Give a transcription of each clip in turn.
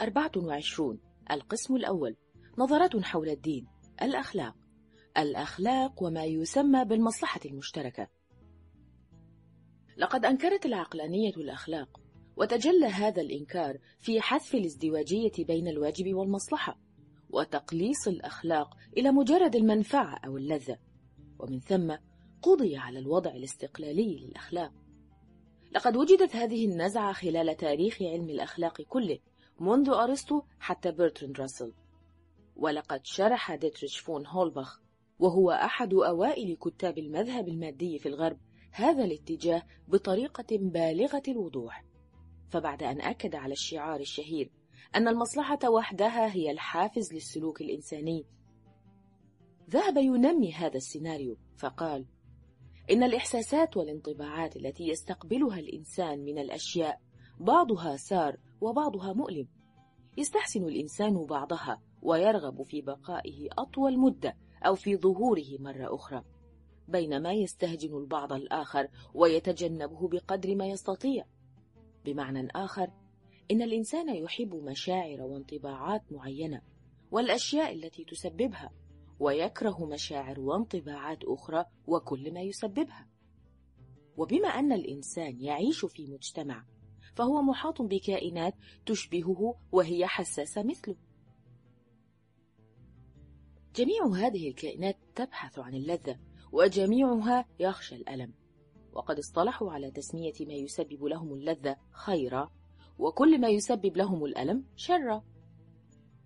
24 القسم الأول نظرات حول الدين الأخلاق. الأخلاق وما يسمى بالمصلحة المشتركة. لقد أنكرت العقلانية الأخلاق وتجلى هذا الإنكار في حذف الازدواجية بين الواجب والمصلحة وتقليص الأخلاق إلى مجرد المنفعة أو اللذة. ومن ثم قضي على الوضع الاستقلالي للأخلاق. لقد وجدت هذه النزعة خلال تاريخ علم الأخلاق كله. منذ أرسطو حتى برتراند راسل. ولقد شرح ديتريش فون هولبخ وهو أحد أوائل كتاب المذهب المادي في الغرب هذا الاتجاه بطريقة بالغة الوضوح. فبعد أن أكد على الشعار الشهير أن المصلحة وحدها هي الحافز للسلوك الإنساني ذهب ينمي هذا السيناريو فقال إن الإحساسات والانطباعات التي يستقبلها الإنسان من الأشياء بعضها سار وبعضها مؤلم. يستحسن الإنسان بعضها ويرغب في بقائه أطول مدة أو في ظهوره مرة أخرى. بينما يستهجن البعض الآخر ويتجنبه بقدر ما يستطيع. بمعنى آخر إن الإنسان يحب مشاعر وانطباعات معينة والأشياء التي تسببها ويكره مشاعر وانطباعات أخرى وكل ما يسببها. وبما أن الإنسان يعيش في مجتمع فهو محاط بكائنات تشبهه وهي حساسة مثله. جميع هذه الكائنات تبحث عن اللذة وجميعها يخشى الألم. وقد اصطلحوا على تسمية ما يسبب لهم اللذة خيرا وكل ما يسبب لهم الألم شرا.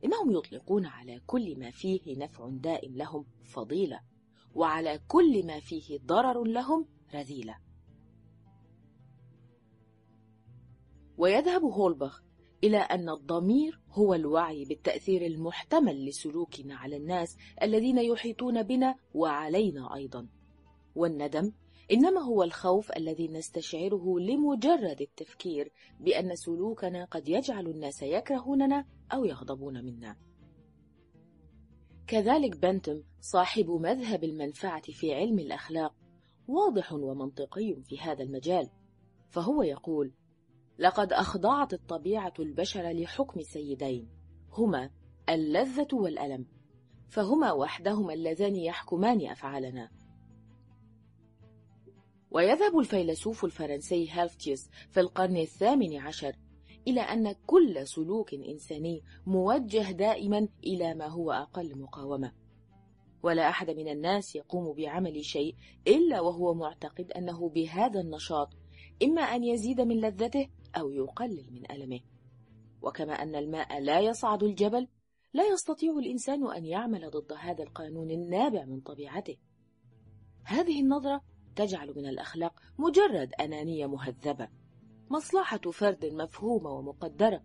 إنهم يطلقون على كل ما فيه نفع دائم لهم فضيلة وعلى كل ما فيه ضرر لهم رذيلة. ويذهب هولبخ إلى أن الضمير هو الوعي بالتأثير المحتمل لسلوكنا على الناس الذين يحيطون بنا وعلينا أيضا. والندم إنما هو الخوف الذي نستشعره لمجرد التفكير بأن سلوكنا قد يجعل الناس يكرهوننا أو يغضبون منا. كذلك بنتم صاحب مذهب المنفعة في علم الأخلاق واضح ومنطقي في هذا المجال فهو يقول لقد أخضعت الطبيعة البشر لحكم سيدين هما اللذة والألم فهما وحدهما اللذان يحكمان أفعالنا. ويذهب الفيلسوف الفرنسي هالفتيوس في القرن الثامن عشر إلى أن كل سلوك إنساني موجه دائما إلى ما هو أقل مقاومة. ولا أحد من الناس يقوم بعمل شيء إلا وهو معتقد أنه بهذا النشاط إما أن يزيد من لذته أو يقلل من ألمه. وكما أن الماء لا يصعد الجبل لا يستطيع الإنسان أن يعمل ضد هذا القانون النابع من طبيعته. هذه النظرة تجعل من الأخلاق مجرد أنانية مهذبة مصلحة فرد مفهومة ومقدرة.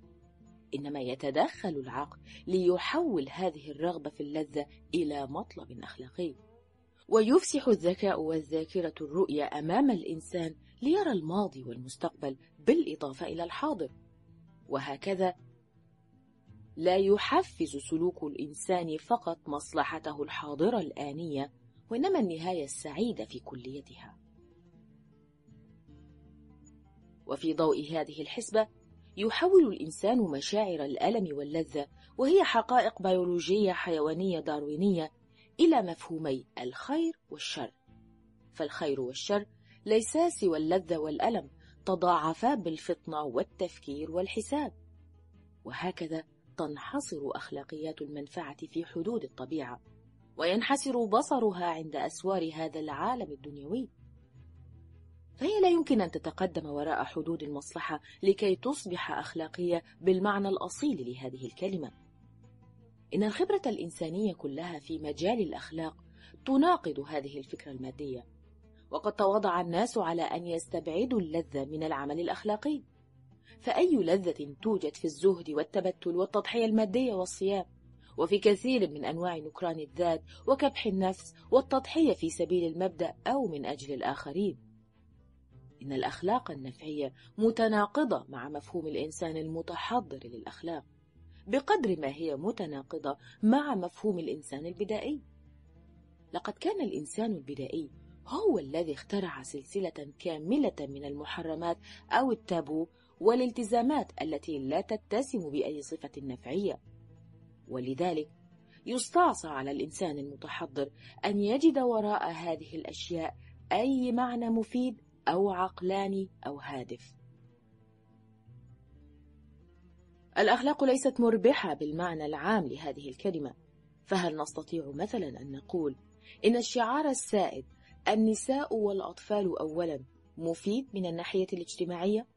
إنما يتدخل العقل ليحول هذه الرغبة في اللذة إلى مطلب أخلاقي. ويفسح الذكاء والذاكرة الرؤية أمام الإنسان ليرى الماضي والمستقبل بالإضافة إلى الحاضر. وهكذا لا يحفز سلوك الإنسان فقط مصلحته الحاضرة الآنية وإنما النهاية السعيدة في كليتها. وفي ضوء هذه الحسبة يحول الإنسان مشاعر الألم واللذة وهي حقائق بيولوجية حيوانية داروينية إلى مفهومي الخير والشر. فالخير والشر ليسا سوى اللذة والألم تضاعفا بالفطنة والتفكير والحساب. وهكذا تنحصر أخلاقيات المنفعة في حدود الطبيعة وينحسر بصرها عند أسوار هذا العالم الدنيوي. فهي لا يمكن أن تتقدم وراء حدود المصلحة لكي تصبح أخلاقية بالمعنى الأصيل لهذه الكلمة. إن الخبرة الإنسانية كلها في مجال الأخلاق تناقض هذه الفكرة المادية وقد تواضع الناس على أن يستبعدوا اللذة من العمل الأخلاقي. فأي لذة توجد في الزهد والتبتل والتضحية المادية والصيام؟ وفي كثير من أنواع نكران الذات وكبح النفس والتضحية في سبيل المبدأ أو من أجل الآخرين. إن الأخلاق النفعية متناقضة مع مفهوم الإنسان المتحضر للأخلاق. بقدر ما هي متناقضة مع مفهوم الإنسان البدائي. لقد كان الإنسان البدائي هو الذي اخترع سلسلة كاملة من المحرمات أو التابو والالتزامات التي لا تتسم بأي صفة نفعية. ولذلك يستعصى على الإنسان المتحضر أن يجد وراء هذه الأشياء أي معنى مفيد أو عقلاني أو هادف. الأخلاق ليست مربحة بالمعنى العام لهذه الكلمة فهل نستطيع مثلا أن نقول إن الشعار السائد النساء والأطفال أولا مفيد من الناحية الاجتماعية؟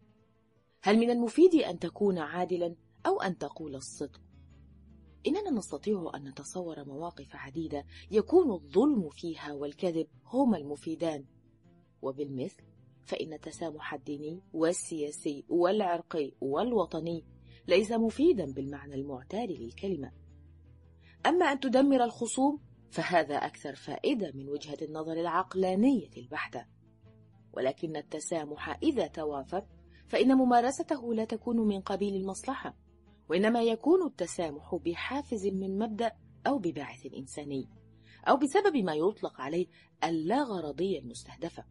هل من المفيد أن تكون عادلا أو أن تقول الصدق؟ إننا نستطيع أن نتصور مواقف عديدة يكون الظلم فيها والكذب هما المفيدان وبالمثل فإن التسامح الديني والسياسي والعرقي والوطني ليس مفيدا بالمعنى المعتاد للكلمة. أما أن تدمر الخصوم فهذا أكثر فائدة من وجهة النظر العقلانية البحتة. ولكن التسامح إذا توافر فإن ممارسته لا تكون من قبيل المصلحة وإنما يكون التسامح بحافز من مبدأ أو بباعث إنساني أو بسبب ما يطلق عليه اللاغرضية المستهدفة.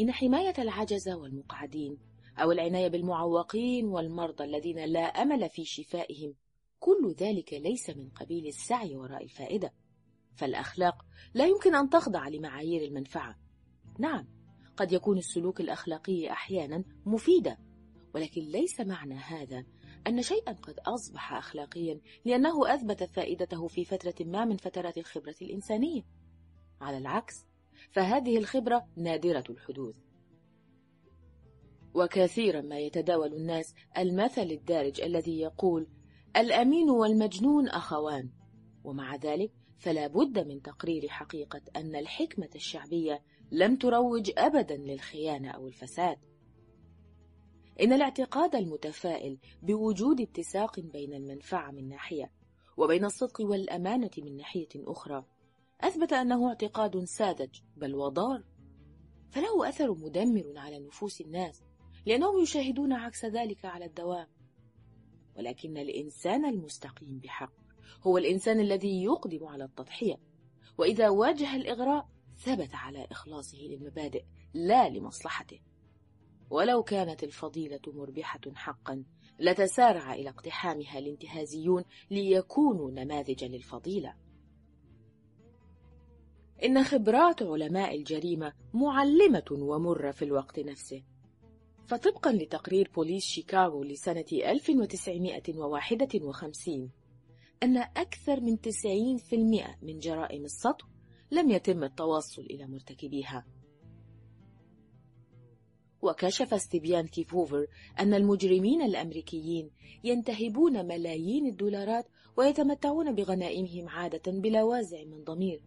إن حماية العجزة والمقعدين أو العناية بالمعوقين والمرضى الذين لا أمل في شفائهم. كل ذلك ليس من قبيل السعي وراء الفائدة. فالأخلاق لا يمكن أن تخضع لمعايير المنفعة. نعم قد يكون السلوك الأخلاقي أحيانا مفيدا ولكن ليس معنى هذا أن شيئا قد أصبح أخلاقيا لأنه أثبت فائدته في فترة ما من فترات الخبرة الإنسانية. على العكس فهذه الخبرة نادرة الحدوث. وكثيرا ما يتداول الناس المثل الدارج الذي يقول الأمين والمجنون أخوان. ومع ذلك فلا بد من تقرير حقيقة أن الحكمة الشعبية لم تروج أبدا للخيانة أو الفساد. إن الاعتقاد المتفائل بوجود اتساق بين المنفعة من ناحية وبين الصدق والأمانة من ناحية أخرى أثبت أنه اعتقاد ساذج بل وضار. فله أثر مدمر على نفوس الناس. لأنهم يشاهدون عكس ذلك على الدوام. ولكن الإنسان المستقيم بحق. هو الإنسان الذي يقدم على التضحية. وإذا واجه الإغراء ثبت على إخلاصه للمبادئ لا لمصلحته. ولو كانت الفضيلة مربحة حقا لتسارع إلى اقتحامها الانتهازيون ليكونوا نماذجا للفضيلة. إن خبرات علماء الجريمة معلمة ومرة في الوقت نفسه. فطبقا لتقرير بوليس شيكاغو لسنة 1951 أن أكثر من 90% من جرائم السطو لم يتم التوصل إلى مرتكبيها. وكشف استبيان كيفوفر أن المجرمين الأمريكيين ينتهبون ملايين الدولارات ويتمتعون بغنائمهم عادة بلا وازع من ضمير.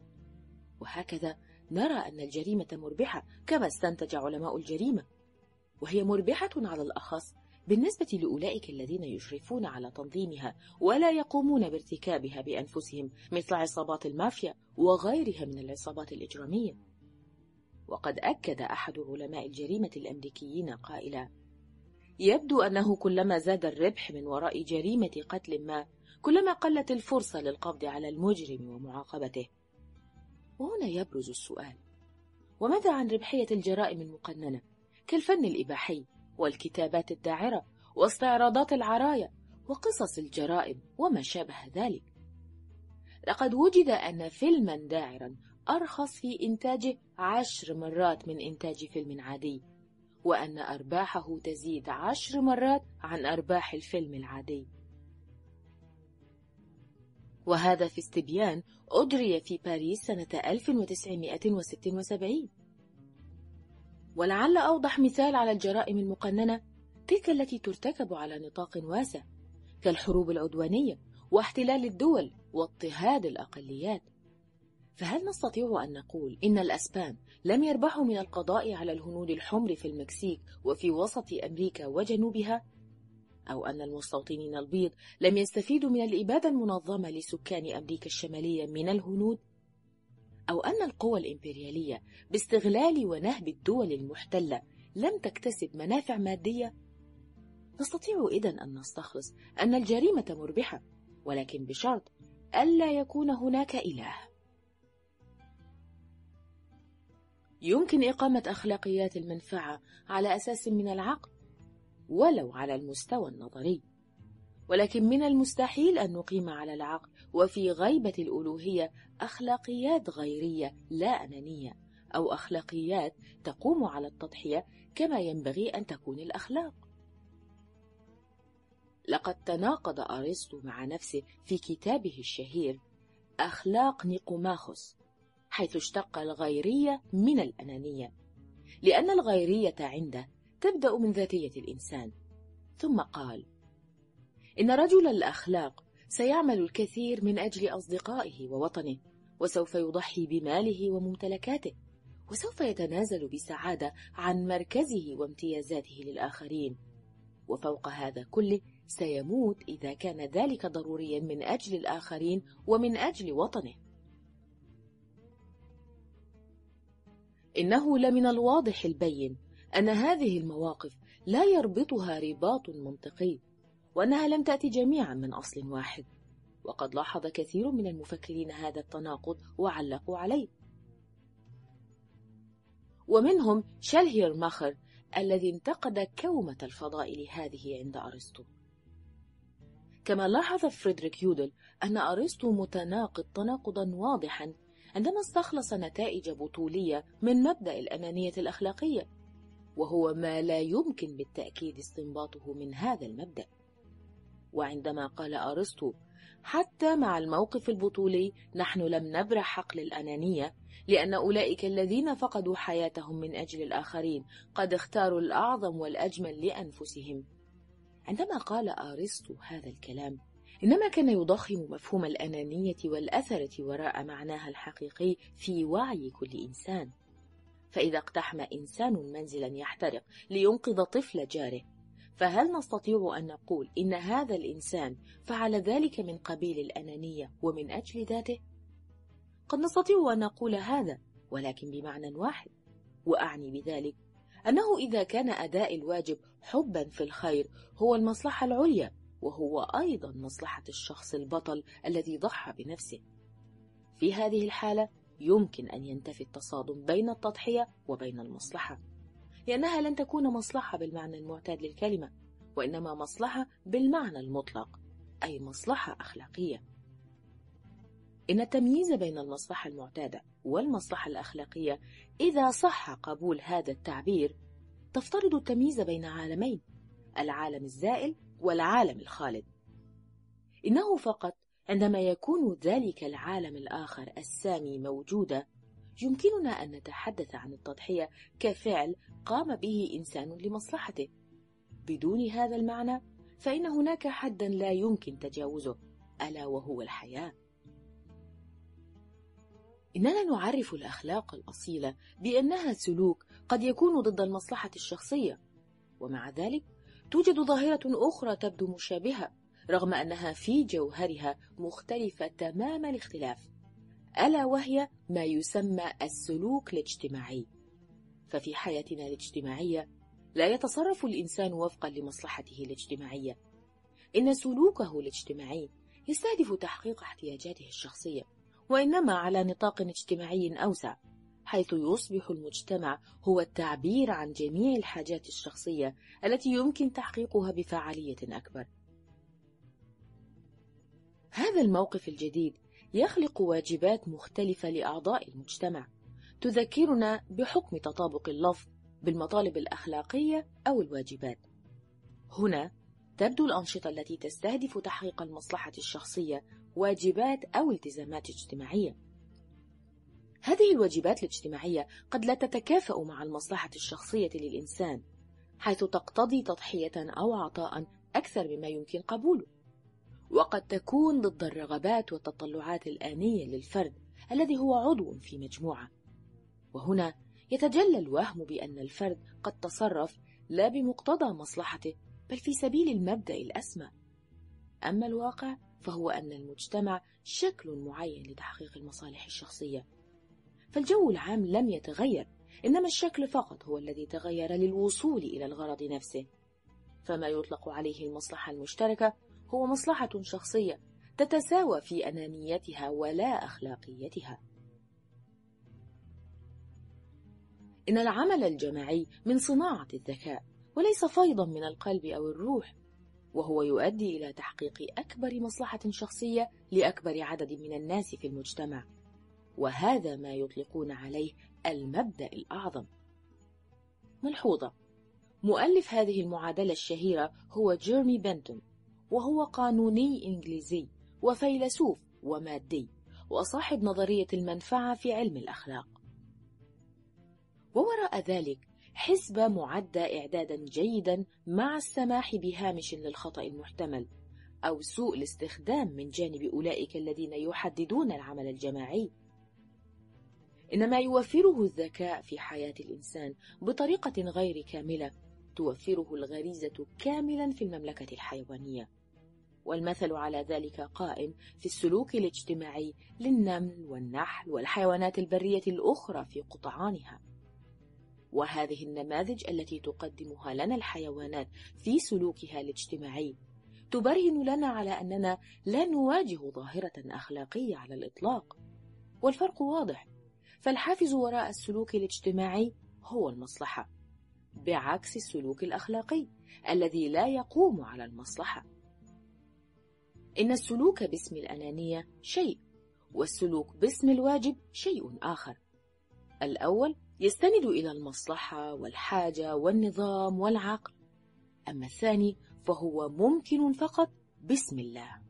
وهكذا نرى أن الجريمة مربحة كما استنتج علماء الجريمة. وهي مربحة على الأخص بالنسبة لأولئك الذين يشرفون على تنظيمها ولا يقومون بارتكابها بأنفسهم مثل عصابات المافيا وغيرها من العصابات الإجرامية. وقد أكد أحد علماء الجريمة الأمريكيين قائلا يبدو أنه كلما زاد الربح من وراء جريمة قتل ما كلما قلت الفرصة للقبض على المجرم ومعاقبته. وهنا يبرز السؤال وماذا عن ربحية الجرائم المقننة؟ كالفن الإباحي والكتابات الداعرة واستعراضات العرايا وقصص الجرائم وما شابه ذلك. لقد وجد أن فيلما داعرا أرخص في إنتاجه عشر مرات من إنتاج فيلم عادي وأن أرباحه تزيد عشر مرات عن أرباح الفيلم العادي. وهذا في استبيان أجري في باريس سنة 1976 ولعل أوضح مثال على الجرائم المقننة تلك التي ترتكب على نطاق واسع كالحروب العدوانية واحتلال الدول واضطهاد الأقليات فهل نستطيع أن نقول إن الأسبان لم يربحوا من القضاء على الهنود الحمر في المكسيك وفي وسط أمريكا وجنوبها؟ أو أن المستوطنين البيض لم يستفيدوا من الإبادة المنظمة لسكان أمريكا الشمالية من الهنود؟ أو أن القوى الإمبريالية باستغلال ونهب الدول المحتلة لم تكتسب منافع مادية؟ نستطيع إذن أن نستخلص أن الجريمة مربحة ولكن بشرط ألا يكون هناك إله يمكن إقامة أخلاقيات المنفعة على أساس من العقل ولو على المستوى النظري ولكن من المستحيل أن نقيم على العقل وفي غيبة الألوهية أخلاقيات غيرية لا أنانية أو أخلاقيات تقوم على التضحية كما ينبغي أن تكون الأخلاق. لقد تناقض أرسطو مع نفسه في كتابه الشهير أخلاق نيقوماخوس حيث اشتق الغيرية من الأنانية لأن الغيرية عنده تبدأ من ذاتية الإنسان ثم قال إن رجل الأخلاق سيعمل الكثير من أجل أصدقائه ووطنه وسوف يضحي بماله وممتلكاته وسوف يتنازل بسعادة عن مركزه وامتيازاته للآخرين. وفوق هذا كله سيموت إذا كان ذلك ضروريا من أجل الآخرين ومن أجل وطنه. إنه لمن الواضح البين أن هذه المواقف لا يربطها رباط منطقي وأنها لم تأتي جميعا من أصل واحد. وقد لاحظ كثير من المفكرين هذا التناقض وعلقوا عليه. ومنهم شالهير ماخر الذي انتقد كومة الفضائل هذه عند أرسطو. كما لاحظ فريدريك يودل أن أرسطو متناقض تناقضا واضحا عندما استخلص نتائج بطولية من مبدأ الأنانية الأخلاقية وهو ما لا يمكن بالتأكيد استنباطه من هذا المبدأ. وعندما قال أرسطو حتى مع الموقف البطولي نحن لم نبرح حقل الأنانية لأن أولئك الذين فقدوا حياتهم من أجل الآخرين قد اختاروا الأعظم والأجمل لأنفسهم. عندما قال أرسطو هذا الكلام إنما كان يضخم مفهوم الأنانية والأثرة وراء معناها الحقيقي في وعي كل إنسان. فإذا اقتحم إنسان منزلا يحترق لينقذ طفل جاره فهل نستطيع أن نقول إن هذا الإنسان فعل ذلك من قبيل الأنانية ومن أجل ذاته؟ قد نستطيع أن نقول هذا ولكن بمعنى واحد وأعني بذلك أنه إذا كان أداء الواجب حبا في الخير هو المصلحة العليا وهو أيضا مصلحة الشخص البطل الذي ضحى بنفسه في هذه الحالة يمكن أن ينتفي التصادم بين التضحية وبين المصلحة لأنها لن تكون مصلحة بالمعنى المعتاد للكلمة وإنما مصلحة بالمعنى المطلق أي مصلحة أخلاقية. إن التمييز بين المصلحة المعتادة والمصلحة الأخلاقية إذا صح قبول هذا التعبير تفترض التمييز بين عالمين العالم الزائل والعالم الخالد. إنه فقط عندما يكون ذلك العالم الآخر السامي موجودا يمكننا أن نتحدث عن التضحية كفعل قام به إنسان لمصلحته. بدون هذا المعنى فإن هناك حدا لا يمكن تجاوزه. ألا وهو الحياة. إننا نعرف الأخلاق الأصيلة بأنها سلوك قد يكون ضد المصلحة الشخصية. ومع ذلك توجد ظاهرة أخرى تبدو مشابهة رغم أنها في جوهرها مختلفة تمام الاختلاف. ألا وهي ما يسمى السلوك الاجتماعي. ففي حياتنا الاجتماعية لا يتصرف الإنسان وفقا لمصلحته الاجتماعية. إن سلوكه الاجتماعي يستهدف تحقيق احتياجاته الشخصية وإنما على نطاق اجتماعي أوسع حيث يصبح المجتمع هو التعبير عن جميع الحاجات الشخصية التي يمكن تحقيقها بفعالية أكبر. هذا الموقف الجديد يخلق واجبات مختلفة لأعضاء المجتمع. تذكرنا بحكم تطابق اللفظ بالمطالب الأخلاقية أو الواجبات. هنا تبدو الأنشطة التي تستهدف تحقيق المصلحة الشخصية واجبات أو التزامات اجتماعية. هذه الواجبات الاجتماعية قد لا تتكافأ مع المصلحة الشخصية للإنسان حيث تقتضي تضحية أو عطاء أكثر مما يمكن قبوله. وقد تكون ضد الرغبات والتطلعات الآنية للفرد الذي هو عضو في مجموعة. وهنا يتجلى الوهم بأن الفرد قد تصرف لا بمقتضى مصلحته بل في سبيل المبدأ الأسمى. أما الواقع فهو أن المجتمع شكل معين لتحقيق المصالح الشخصية. فالجو العام لم يتغير إنما الشكل فقط هو الذي تغير للوصول إلى الغرض نفسه. فما يطلق عليه المصلحة المشتركة هو مصلحة شخصية تتساوى في أنانيتها ولا أخلاقيتها. إن العمل الجماعي من صناعة الذكاء وليس فيضا من القلب أو الروح وهو يؤدي إلى تحقيق أكبر مصلحة شخصية لأكبر عدد من الناس في المجتمع وهذا ما يطلقون عليه المبدأ الأعظم. ملحوظة. مؤلف هذه المعادلة الشهيرة هو جيرمي بنتون. وهو قانوني إنجليزي وفيلسوف ومادي وصاحب نظرية المنفعة في علم الأخلاق. ووراء ذلك حسبة معدة إعدادا جيدا مع السماح بهامش للخطأ المحتمل أو سوء الاستخدام من جانب أولئك الذين يحددون العمل الجماعي. إن ما يوفره الذكاء في حياة الإنسان بطريقة غير كاملة توفره الغريزة كاملا في المملكة الحيوانية. والمثل على ذلك قائم في السلوك الاجتماعي للنمل والنحل والحيوانات البرية الأخرى في قطعانها. وهذه النماذج التي تقدمها لنا الحيوانات في سلوكها الاجتماعي تبرهن لنا على أننا لا نواجه ظاهرة أخلاقية على الإطلاق. والفرق واضح فالحافز وراء السلوك الاجتماعي هو المصلحة بعكس السلوك الأخلاقي الذي لا يقوم على المصلحة. إن السلوك باسم الأنانية شيء والسلوك باسم الواجب شيء آخر. الأول يستند إلى المصلحة والحاجة والنظام والعقل أما الثاني فهو ممكن فقط بسم الله.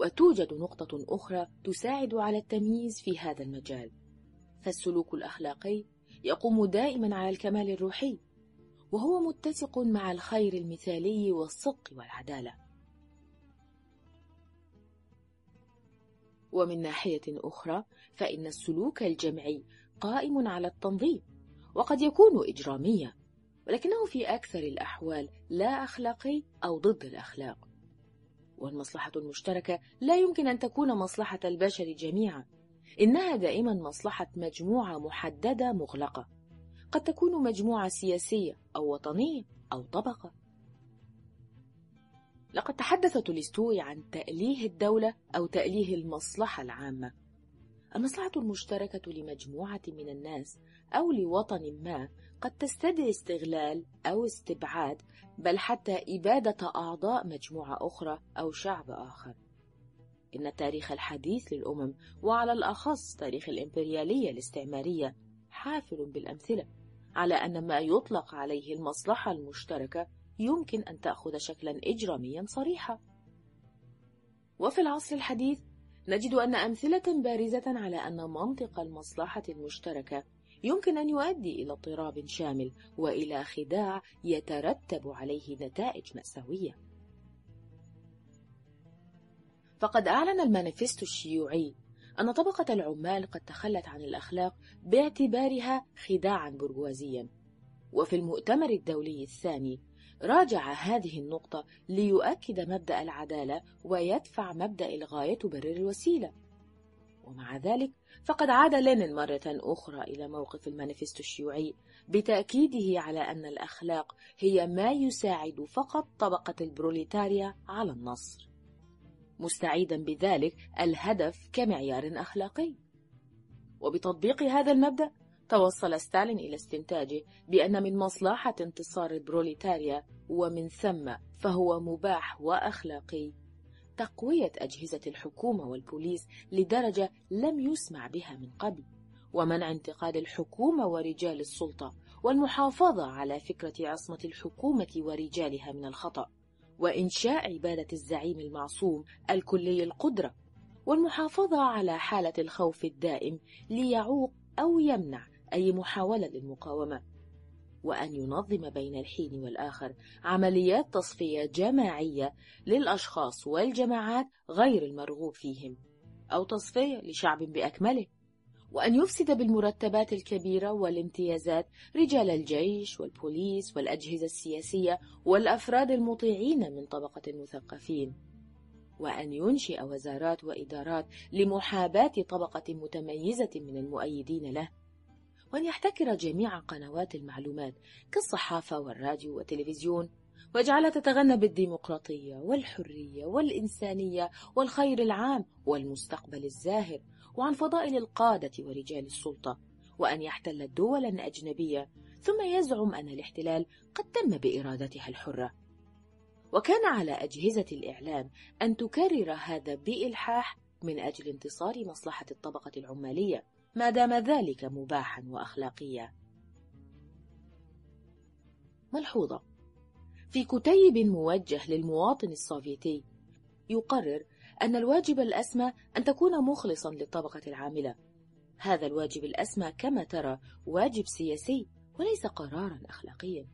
وتوجد نقطة أخرى تساعد على التمييز في هذا المجال فالسلوك الأخلاقي يقوم دائما على الكمال الروحي وهو متسق مع الخير المثالي والصدق والعدالة. ومن ناحية أخرى فإن السلوك الجمعي قائم على التنظيم وقد يكون إجراميا ولكنه في أكثر الأحوال لا أخلاقي أو ضد الأخلاق. والمصلحة المشتركة لا يمكن أن تكون مصلحة البشر جميعا إنها دائما مصلحة مجموعة محددة مغلقة. قد تكون مجموعة سياسية أو وطنية أو طبقة. لقد تحدث تولستوي عن تأليه الدولة أو تأليه المصلحة العامة. المصلحة المشتركة لمجموعة من الناس أو لوطن ما قد تستدعي استغلال أو استبعاد بل حتى إبادة أعضاء مجموعة أخرى أو شعب آخر. إن التاريخ الحديث للأمم وعلى الأخص تاريخ الإمبريالية الاستعمارية حافل بالأمثلة. على أن ما يطلق عليه المصلحة المشتركة يمكن أن تأخذ شكلا إجراميا صريحا. وفي العصر الحديث نجد أن أمثلة بارزة على أن منطق المصلحة المشتركة يمكن أن يؤدي إلى اضطراب شامل وإلى خداع يترتب عليه نتائج مأساوية. فقد أعلن المانيفستو الشيوعي أن طبقة العمال قد تخلت عن الأخلاق باعتبارها خداعا برجوازيا وفي المؤتمر الدولي الثاني راجع هذه النقطة ليؤكد مبدأ العدالة ويدفع مبدأ الغاية تبرر الوسيلة. ومع ذلك فقد عاد لينين مرة أخرى إلى موقف المانيفستو الشيوعي بتأكيده على أن الأخلاق هي ما يساعد فقط طبقة البروليتاريا على النصر. مستعيدا بذلك الهدف كمعيار أخلاقي. وبتطبيق هذا المبدأ توصل ستالين إلى استنتاجه بأن من مصلحة انتصار البروليتاريا ومن ثم فهو مباح وأخلاقي. تقوية أجهزة الحكومة والبوليس لدرجة لم يسمع بها من قبل. ومنع انتقاد الحكومة ورجال السلطة والمحافظة على فكرة عصمة الحكومة ورجالها من الخطأ. وإنشاء عبادة الزعيم المعصوم الكلي القدرة والمحافظة على حالة الخوف الدائم ليعوق أو يمنع أي محاولة للمقاومة. وأن ينظم بين الحين والآخر عمليات تصفية جماعية للأشخاص والجماعات غير المرغوب فيهم أو تصفية لشعب بأكمله. وأن يفسد بالمرتبات الكبيرة والامتيازات رجال الجيش والبوليس والأجهزة السياسية والأفراد المطيعين من طبقة المثقفين. وأن ينشئ وزارات وإدارات لمحاباة طبقة متميزة من المؤيدين له. وأن يحتكر جميع قنوات المعلومات كالصحافة والراديو والتلفزيون. ويجعلها تتغنى بالديمقراطية والحرية والإنسانية والخير العام والمستقبل الزاهر. وعن فضائل القادة ورجال السلطة وأن يحتل دولا أجنبية ثم يزعم أن الاحتلال قد تم بإرادتها الحرة. وكان على أجهزة الإعلام أن تكرر هذا بإلحاح من أجل انتصار مصلحة الطبقة العمالية ما دام ذلك مباحا وأخلاقيا. ملحوظة. في كتيب موجه للمواطن السوفيتي يقرر أن الواجب الأسمى أن تكون مخلصا للطبقة العاملة. هذا الواجب الأسمى كما ترى واجب سياسي وليس قرارا أخلاقيا.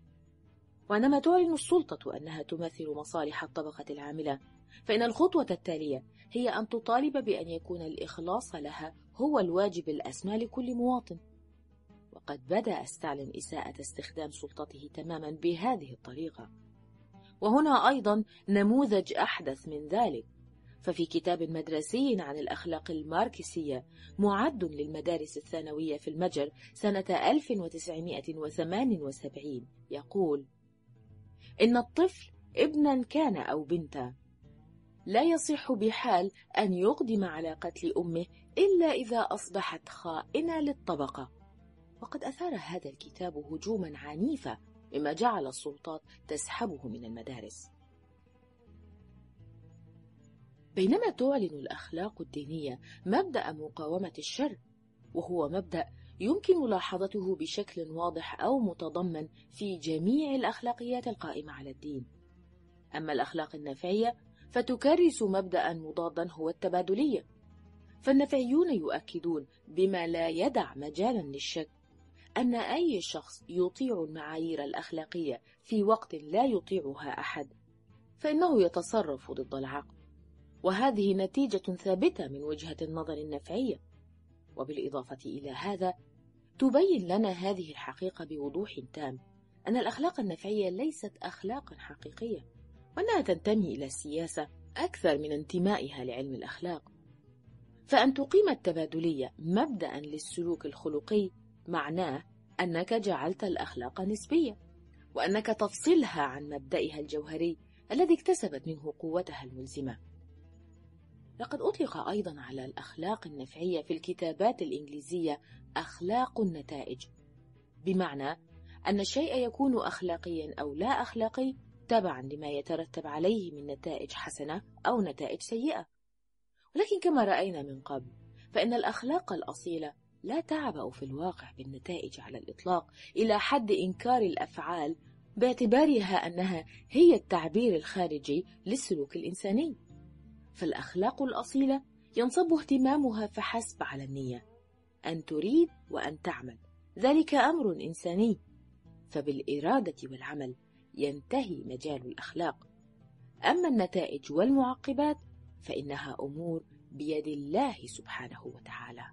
وعندما تعلن السلطة أنها تمثل مصالح الطبقة العاملة فإن الخطوة التالية هي أن تطالب بأن يكون الإخلاص لها هو الواجب الأسمى لكل مواطن. وقد بدأ ستالين إساءة استخدام سلطته تماما بهذه الطريقة. وهنا أيضا نموذج أحدث من ذلك. ففي كتاب مدرسي عن الأخلاق الماركسية معد للمدارس الثانوية في المجر سنة 1978 يقول إن الطفل ابنا كان أو بنتا لا يصح بحال أن يقدم على قتل أمه إلا إذا أصبحت خائنة للطبقة. وقد أثار هذا الكتاب هجوما عنيفا مما جعل السلطات تسحبه من المدارس. بينما تعلن الأخلاق الدينية مبدأ مقاومة الشر وهو مبدأ يمكن ملاحظته بشكل واضح أو متضمن في جميع الأخلاقيات القائمة على الدين. أما الأخلاق النفعية فتكرس مبدأ مضادا هو التبادلية. فالنفعيون يؤكدون بما لا يدع مجالا للشك أن أي شخص يطيع المعايير الأخلاقية في وقت لا يطيعها أحد فإنه يتصرف ضد العقل. وهذه نتيجة ثابتة من وجهة النظر النفعية. وبالإضافة إلى هذا تبين لنا هذه الحقيقة بوضوح تام أن الأخلاق النفعية ليست أخلاقا حقيقية وأنها تنتمي إلى السياسة أكثر من انتمائها لعلم الأخلاق. فأن تقيم التبادلية مبدأ للسلوك الخلقي معناه أنك جعلت الأخلاق نسبية وأنك تفصلها عن مبدئها الجوهري الذي اكتسبت منه قوتها الملزمة. لقد أطلق أيضا على الأخلاق النفعية في الكتابات الإنجليزية أخلاق النتائج. بمعنى أن الشيء يكون أخلاقيا أو لا أخلاقي تبعا لما يترتب عليه من نتائج حسنة أو نتائج سيئة. ولكن كما رأينا من قبل فإن الأخلاق الأصيلة لا تعبأ في الواقع بالنتائج على الإطلاق إلى حد إنكار الأفعال باعتبارها أنها هي التعبير الخارجي للسلوك الإنساني. فالأخلاق الأصيلة ينصب اهتمامها فحسب على النية أن تريد وأن تعمل. ذلك أمر إنساني. فبالإرادة والعمل ينتهي مجال الأخلاق. أما النتائج والمعقبات فإنها أمور بيد الله سبحانه وتعالى.